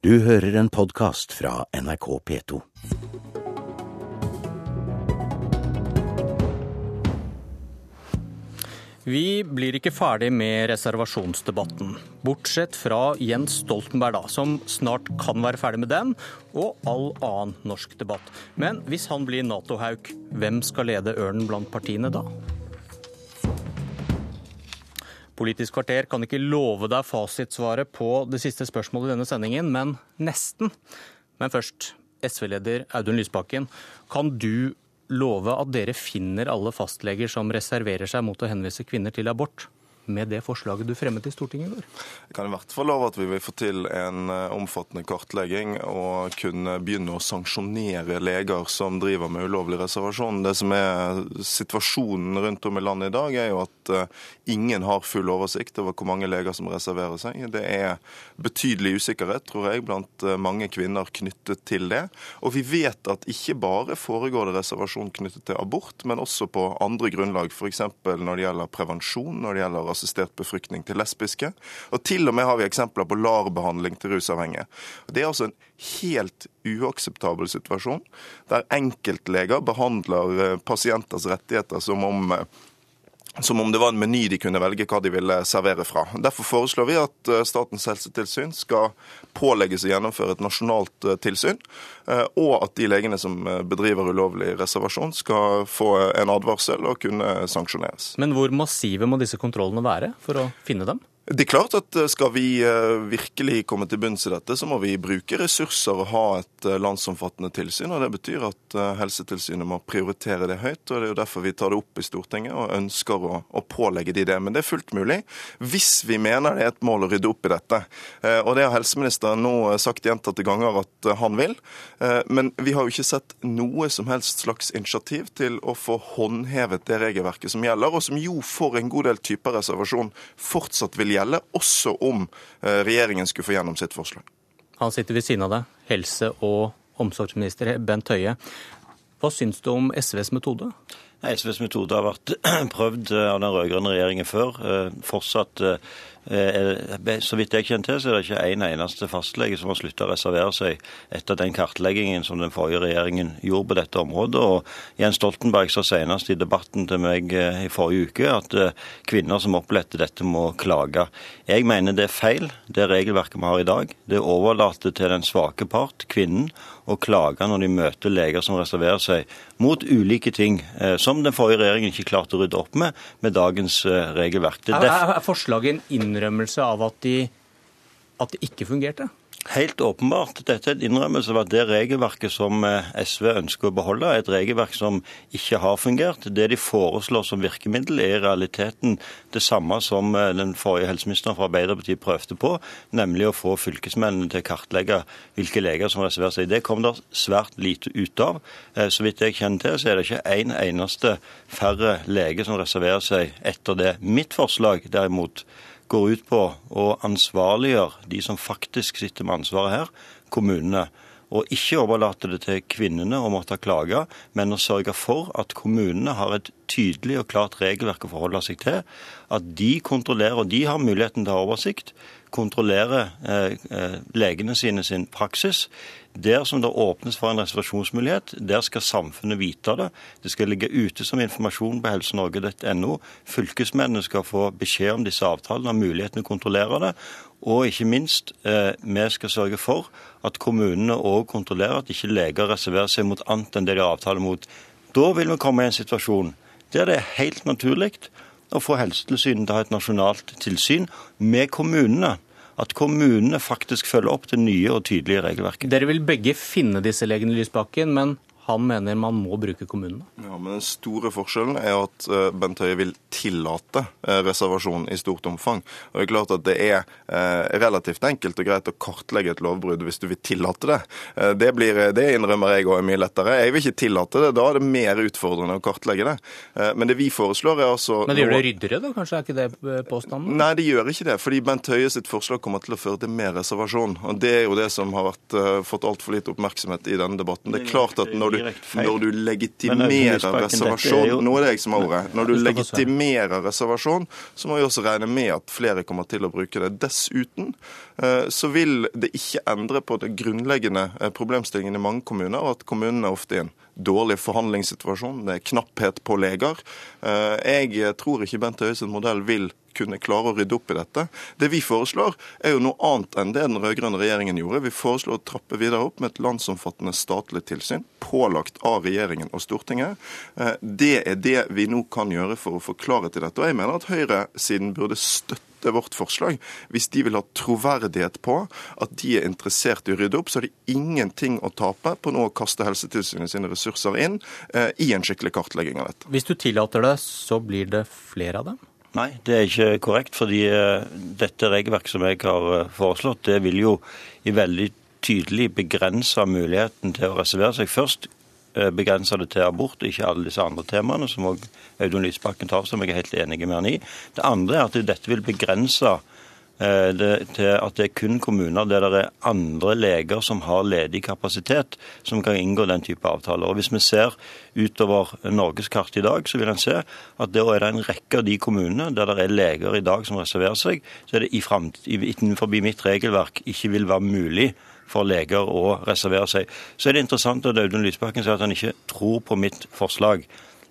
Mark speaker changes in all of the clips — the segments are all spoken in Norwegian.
Speaker 1: Du hører en podkast fra NRK P2.
Speaker 2: Vi blir ikke ferdig med reservasjonsdebatten, bortsett fra Jens Stoltenberg, da, som snart kan være ferdig med den, og all annen norsk debatt. Men hvis han blir Nato-hauk, hvem skal lede ørnen blant partiene da? Politisk kvarter kan ikke love deg fasitsvaret på det siste spørsmålet i denne sendingen, men nesten. Men først, SV-leder Audun Lysbakken, kan du love at dere finner alle fastleger som reserverer seg mot å henvise kvinner til abort? Med det forslaget du fremmet i Stortinget i går?
Speaker 3: Jeg kan i hvert fall love at vi vil få til en eh, omfattende kartlegging og kunne begynne å sanksjonere leger som driver med ulovlig reservasjon. Det som er situasjonen rundt om i landet i dag, er jo at eh, ingen har full oversikt over hvor mange leger som reserverer seg. Det er betydelig usikkerhet, tror jeg, blant eh, mange kvinner knyttet til det. Og vi vet at ikke bare foregår det reservasjon knyttet til abort, men også på andre grunnlag, f.eks. når det gjelder prevensjon, når det gjelder assistert befruktning til lesbiske. Og til og med har vi eksempler på LAR-behandling til rusavhengige. Det er altså en helt uakseptabel situasjon, der enkeltleger behandler eh, pasienters rettigheter som om eh, som om det var en meny de kunne velge hva de ville servere fra. Derfor foreslår vi at eh, Statens helsetilsyn skal pålegges å gjennomføre et nasjonalt eh, tilsyn, eh, og at de legene som bedriver ulovlig reservasjon, skal få en advarsel og kunne sanksjoneres.
Speaker 2: Men hvor massive må disse kontrollene være for å finne dem?
Speaker 3: Det er klart at eh, Skal vi eh, virkelig komme til bunns i dette, så må vi bruke ressurser og ha et eh, landsomfattende tilsyn. og Det betyr at Helsetilsynet må prioritere det høyt. og Det er jo derfor vi tar det opp i Stortinget og ønsker å, å pålegge de det. Men det er fullt mulig hvis vi mener det er et mål å rydde opp i dette. Og Det har helseministeren nå sagt gjentatte ganger at han vil. Men vi har jo ikke sett noe som helst slags initiativ til å få håndhevet det regelverket som gjelder, og som jo for en god del typer reservasjon fortsatt vil gjelde gjelde, også om eh, regjeringen skulle få gjennom sitt forslag.
Speaker 2: Han sitter ved siden av deg, helse- og omsorgsminister Bent Høie. Hva syns du om SVs metode?
Speaker 4: SVs metode har vært prøvd eh, av den rød-grønne regjeringen før. Eh, fortsatt så vidt jeg kjenner til, så er det ikke en eneste fastlege som har slutta å reservere seg etter den kartleggingen som den forrige regjeringen gjorde på dette området. Og Jens Stoltenberg sa senest i debatten til meg eh, i forrige uke at eh, kvinner som oppletter dette, må klage. Jeg mener det er feil, det regelverket vi har i dag. Det overlater til den svake part, kvinnen, å klage når de møter leger som reserverer seg mot ulike ting, som den forrige regjeringen ikke klarte å rydde opp med med dagens regelverk.
Speaker 2: Er, er forslaget en innrømmelse av at, de, at det ikke fungerte?
Speaker 4: Helt åpenbart. Dette er en innrømmelse av at det regelverket som eh, SV ønsker å beholde, er et regelverk som ikke har fungert. Det de foreslår som virkemiddel, er i realiteten det samme som eh, den forrige helseministeren fra Arbeiderpartiet prøvde på, nemlig å få fylkesmennene til å kartlegge hvilke leger som reserverer seg. Det kom det svært lite ut av. Eh, så vidt jeg kjenner til, så er det ikke en eneste færre lege som reserverer seg etter det. Mitt forslag, derimot, går ut på å ansvarliggjøre de som faktisk sitter med ansvaret her, kommunene. Og ikke overlate det til kvinnene å måtte klage, men å sørge for at kommunene har et tydelig og klart regelverk å forholde seg til. At de kontrollerer, og de har muligheten til å ha oversikt, kontrollerer eh, eh, legene sine sin praksis. Der som det åpnes for en reservasjonsmulighet, der skal samfunnet vite det. Det skal ligge ute som informasjon på helsenorge.no. Fylkesmennene skal få beskjed om disse avtalene, og muligheten til å kontrollere det. Og ikke minst, eh, vi skal sørge for at kommunene òg kontrollerer at ikke leger reserverer seg mot annet enn det de har avtale mot. Da vil vi komme i en situasjon der det er helt naturlig å få Helsetilsynet til å ha et nasjonalt tilsyn med kommunene at kommunene faktisk følger opp det nye og tydelige regelverket.
Speaker 2: Dere vil begge finne disse legene i Lysbakken, men han mener man må bruke kommunene.
Speaker 3: Ja, men Den store forskjellen er at eh, Bent Høie vil tillate eh, reservasjon i stort omfang. Og Det er klart at det er eh, relativt enkelt og greit å kartlegge et lovbrudd hvis du vil tillate det. Det, blir, det innrømmer jeg òg er mye lettere. Jeg vil ikke tillate det. Da er det mer utfordrende å kartlegge det. Men det vi foreslår er altså
Speaker 2: Men det gjør det ryddere, da? Kanskje er ikke det påstanden?
Speaker 3: Nei, det gjør ikke det. Fordi Bent Høie sitt forslag kommer til å føre til mer reservasjon. Og Det er jo det som har vært, fått altfor lite oppmerksomhet i denne debatten. Det er klart at når du når du legitimerer reservasjon jo... Nå er det jeg som har ordet. Når du legitimerer reservasjon, så må vi også regne med at flere kommer til å bruke det. Dessuten eh, så vil det ikke endre på det grunnleggende eh, problemstillingen i mange kommuner, at kommunene ofte er en dårlig forhandlingssituasjon, det er knapphet på leger. Eh, jeg tror ikke Bent Høies modell vil kunne klare å rydde opp i dette. Det vi foreslår, er jo noe annet enn det den rød-grønne regjeringen gjorde. Vi foreslår å trappe videre opp med et landsomfattende statlig tilsyn, pålagt av regjeringen og Stortinget. Eh, det er det vi nå kan gjøre for å få klarhet i dette. Og jeg mener at høyresiden burde støtte vårt forslag. Hvis de vil ha troverdighet på at de er interessert i å rydde opp, så har de ingenting å tape på nå å kaste Helsetilsynet sine ressurser inn eh, i en skikkelig kartlegging av dette.
Speaker 2: Hvis du tillater det, så blir det flere av dem?
Speaker 4: Nei, det er ikke korrekt. fordi uh, dette regelverket som jeg har uh, foreslått, det vil jo i veldig tydelig begrense muligheten til å reservere seg. Først Eh, begrense det til abort, ikke alle disse andre temaene som også Audun Lysbakken tar, som jeg er helt enig med han i. Det andre er at dette vil begrense eh, til at det er kun kommuner der det er andre leger som har ledig kapasitet, som kan inngå den type avtaler. Og Hvis vi ser utover norgeskartet i dag, så vil en se at det er en rekke av de kommunene der det er leger i dag som reserverer seg, så er det i innenfor mitt regelverk ikke vil være mulig for leger å reservere seg. Så er det interessant at Audun Lysbakken sier at han ikke tror på mitt forslag.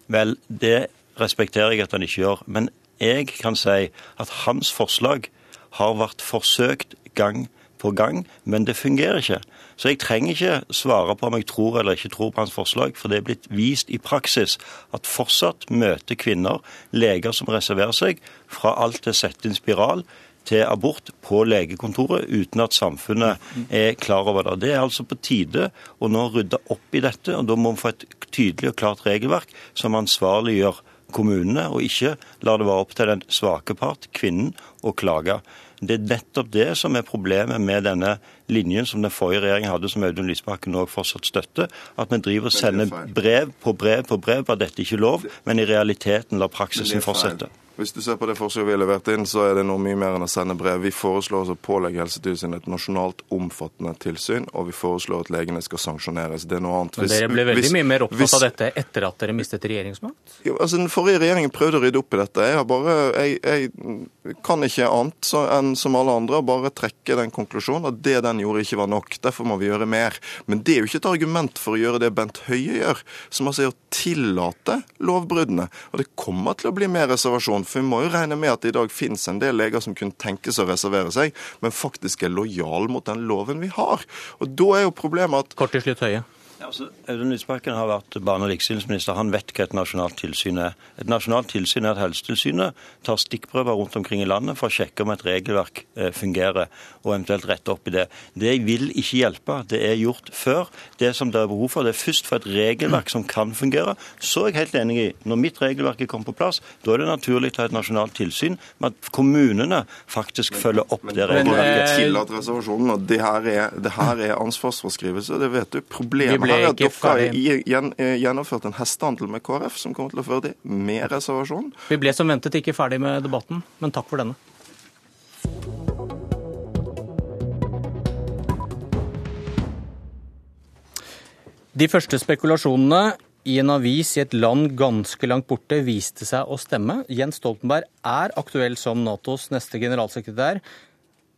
Speaker 4: Vel, det respekterer jeg at han ikke gjør. Men jeg kan si at hans forslag har vært forsøkt gang på gang, men det fungerer ikke. Så jeg trenger ikke svare på om jeg tror eller ikke tror på hans forslag, for det er blitt vist i praksis at fortsatt møter kvinner leger som reserverer seg, fra alt til å sette inn spiral til abort på legekontoret uten at samfunnet er klar over det. Det er altså på tide å nå rydde opp i dette, og da må vi få et tydelig og klart regelverk som ansvarliggjør kommunene, og ikke lar det være opp til den svake part, kvinnen, å klage. Det er nettopp det som er problemet med denne linjen som den forrige regjeringen hadde, som Audun Lysbakken òg fortsatt støtter. At vi driver og sender brev på brev på brev på at dette ikke er lov, men i realiteten lar praksisen fortsette.
Speaker 3: Hvis du ser på det forslaget vi har levert inn, så er det noe mye mer enn å sende brev. Vi foreslår å pålegge Helsetilsynet et nasjonalt omfattende tilsyn, og vi foreslår at legene skal sanksjoneres. Det er noe annet.
Speaker 2: Hvis, Men dere ble veldig hvis, mye mer opptatt hvis, av dette etter at dere mistet regjeringsmakt?
Speaker 3: Jo, altså Den forrige regjeringen prøvde å rydde opp i dette. Jeg, har bare, jeg, jeg kan ikke annet så, enn som alle andre bare trekke den konklusjonen at det den gjorde, ikke var nok. Derfor må vi gjøre mer. Men det er jo ikke et argument for å gjøre det Bent Høie gjør, som altså er å tillate lovbruddene. Og det kommer til å bli mer reservasjon. For vi må jo regne med at det i dag finnes en del leger som kunne tenkes å reservere seg, men faktisk er lojal mot den loven vi har. Og da er jo problemet at
Speaker 2: Kort til slutt, Høie.
Speaker 4: Altså, Audun Lysbakken har vært barne- og likestillingsminister. Han vet hva et nasjonalt tilsyn er. Et nasjonalt tilsyn er at Helsetilsynet tar stikkprøver rundt omkring i landet for å sjekke om et regelverk eh, fungerer, og eventuelt rette opp i det. Det vil ikke hjelpe. Det er gjort før. Det som det er behov for, det er først for et regelverk som kan fungere. Så er jeg helt enig i, når mitt regelverk er kommet på plass, da er det naturlig å ha et nasjonalt tilsyn med at kommunene faktisk følger opp det regelverket.
Speaker 3: Men, men, og det her er, det her er ansvarsforskrivelse. Det vet du. Problemet ble her at dere har eh, gjennomført en hestehandel med KrF som kommer til å føre til mer reservasjon.
Speaker 2: Vi ble som ventet ikke ferdig med debatten, men takk for denne. De første spekulasjonene i en avis i et land ganske langt borte viste seg å stemme. Jens Stoltenberg er aktuell som Natos neste generalsekretær.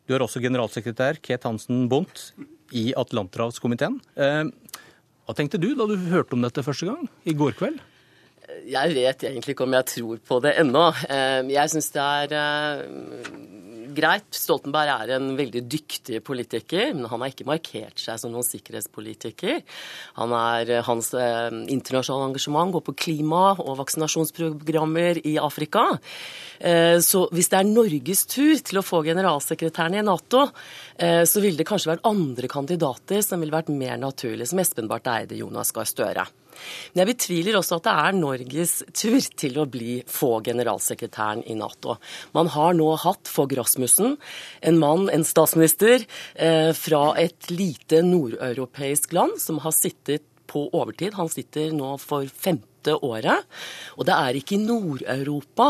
Speaker 2: Du er også generalsekretær, Ket Hansen Bondt, i Atlanterhavskomiteen. Hva tenkte du da du hørte om dette første gang, i går kveld?
Speaker 5: Jeg vet egentlig ikke om jeg tror på det ennå. Eh, jeg syns det er eh, greit. Stoltenberg er en veldig dyktig politiker, men han har ikke markert seg som noen sikkerhetspolitiker. Han er, eh, hans internasjonale engasjement går på klima og vaksinasjonsprogrammer i Afrika. Så hvis det er Norges tur til å få generalsekretæren i Nato, så ville det kanskje vært andre kandidater som ville vært mer naturlige, som Espen Barth Eide, Jonas Gahr Støre. Men jeg betviler også at det er Norges tur til å bli få generalsekretæren i Nato. Man har nå hatt Fogh Rasmussen, en mann, en statsminister, eh, fra et lite nordeuropeisk land som har sittet på overtid. Han sitter nå for femte året. Og det er ikke i Nord-Europa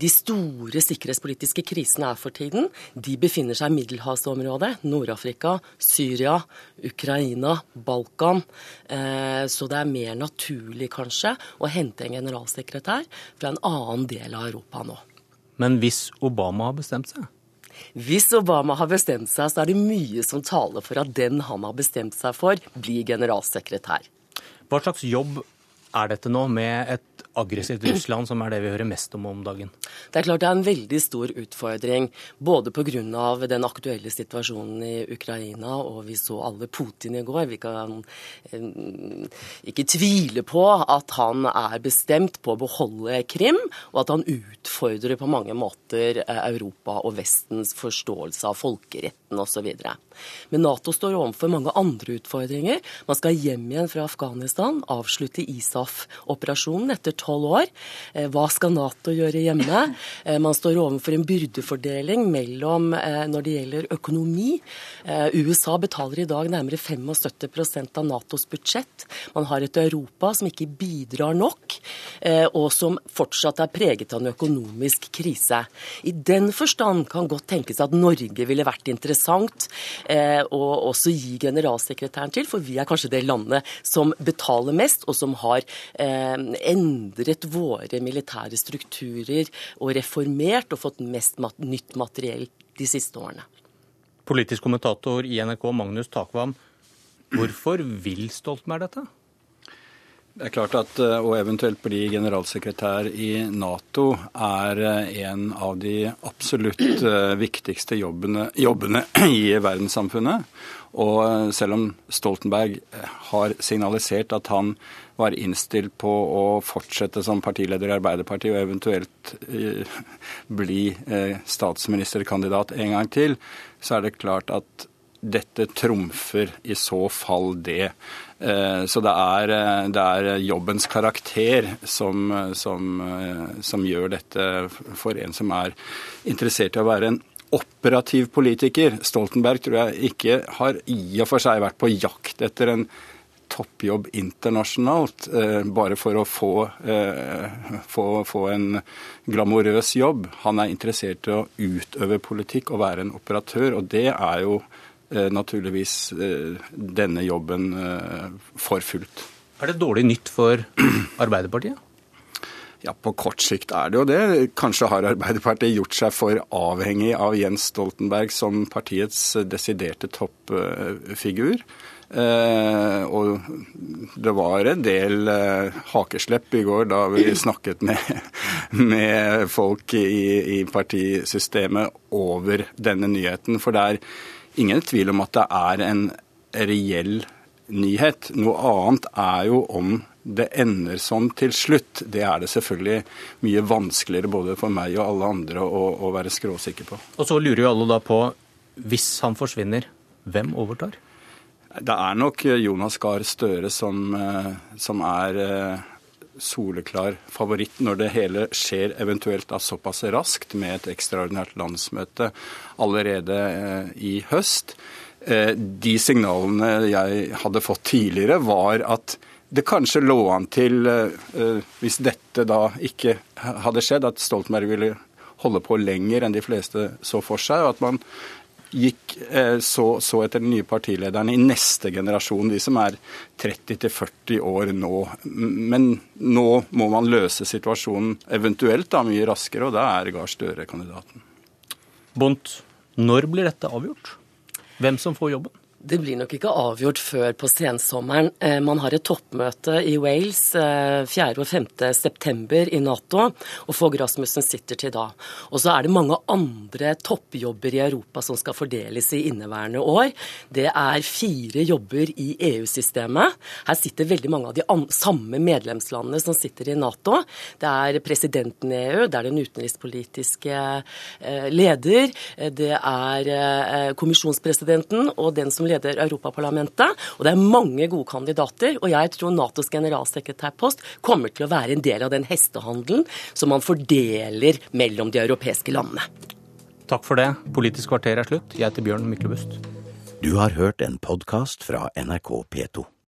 Speaker 5: de store sikkerhetspolitiske krisene er for tiden. De befinner seg i middelhavsområdet. Nord-Afrika, Syria, Ukraina, Balkan. Eh, så det er mer naturlig kanskje å hente en generalsekretær fra en annen del av Europa nå.
Speaker 2: Men hvis Obama har bestemt seg?
Speaker 5: Hvis Obama har bestemt seg, så er det mye som taler for at den han har bestemt seg for, blir generalsekretær.
Speaker 2: Hva slags jobb er dette nå, med et aggressivt Russland, som er det vi hører mest om om dagen?
Speaker 5: Det er klart det er en veldig stor utfordring, både pga. den aktuelle situasjonen i Ukraina, og vi så alle Putin i går. Vi kan ikke tvile på at han er bestemt på å beholde Krim, og at han utfordrer på mange måter eh, Europa og Vestens forståelse av folkeretten osv. Men Nato står overfor mange andre utfordringer. Man skal hjem igjen fra Afghanistan, avslutte ISAF-operasjonen etter tolv år. Eh, hva skal Nato gjøre hjemme? Eh, man står overfor en byrdefordeling mellom eh, når det gjelder økonomi. USA betaler i dag nærmere 75% av Natos budsjett. Man har et Europa som ikke bidrar nok, og som fortsatt er preget av en økonomisk krise. I den forstand kan godt tenkes at Norge ville vært interessant å også gi generalsekretæren til, for vi er kanskje det landet som betaler mest, og som har endret endret våre militære strukturer og reformert og fått mest mat nytt materiell de siste årene.
Speaker 2: Politisk kommentator i NRK Magnus Takvam, hvorfor vil Stoltenberg dette?
Speaker 6: Det er klart at eh, å eventuelt bli generalsekretær i Nato er eh, en av de absolutt eh, viktigste jobbene, jobbene i verdenssamfunnet. Og selv om Stoltenberg har signalisert at han var innstilt på å fortsette som partileder i Arbeiderpartiet og eventuelt eh, bli eh, statsministerkandidat en gang til, så er det klart at dette trumfer i så fall det. Eh, så det er, det er jobbens karakter som, som, som, gjør dette for en som er interessert i å være en operativ politiker. Stoltenberg tror jeg ikke har i og for seg vært på jakt etter en toppjobb internasjonalt eh, bare for å få, eh, få, få, en glamorøs jobb. Han er interessert i å utøve politikk og være en operatør, og det er jo eh, naturligvis denne jobben for fullt.
Speaker 2: Er det dårlig nytt for Arbeiderpartiet?
Speaker 6: Ja, På kort sikt er det jo det. Kanskje har Arbeiderpartiet gjort seg for avhengig av Jens Stoltenberg som partiets desiderte toppfigur. Eh, og det var en del eh, hakeslepp i går da vi snakket med, med folk i, i, partisystemet over denne nyheten. For det er ingen tvil om at det er en reell nyhet. Noe annet er jo om det ender sånn til slutt. Det er det selvfølgelig mye vanskeligere både for meg og alle andre å, å være skråsikker på.
Speaker 2: Og så lurer jo alle da på, hvis han forsvinner, hvem overtar?
Speaker 6: Det er nok Jonas Gahr Støre som, eh, som, er eh, soleklar favoritt når det hele skjer eventuelt da såpass raskt med et ekstraordinært landsmøte allerede eh, i høst. De signalene jeg hadde fått tidligere, var at det kanskje lå an til, hvis dette da ikke hadde skjedd, at Stoltenberg ville holde på lenger enn de fleste så for seg, og at man gikk eh, så, så, etter den nye partilederen i neste generasjon, de som er 30-40 år nå. Men nå må man løse situasjonen eventuelt da mye raskere, og da er Gahr Støre kandidaten.
Speaker 2: Bondt, når blir dette avgjort? Hvem som får jobben?
Speaker 5: Det blir nok ikke avgjort før på sensommeren. Eh, man har et toppmøte i Wales 4. Eh, og 5. september i Nato, og Fogh Rasmussen sitter til da. Og så er det mange andre toppjobber i Europa som skal fordeles i inneværende år. Det er fire jobber i EU-systemet. Her sitter veldig mange av de samme medlemslandene som sitter i Nato. Det er presidenten i EU, det er den utenrikspolitiske eh, leder, det er kommisjonspresidenten og den som leder Europaparlamentet. Og det er mange gode kandidater. Og jeg tror Natos generalsekretærpost kommer til å være en del av den hestehandelen som man fordeler mellom de europeiske landene.
Speaker 2: Takk for det. Politisk kvarter er slutt. Jeg heter Bjørn Myklebust.
Speaker 1: Du har hørt en podkast fra NRK P2.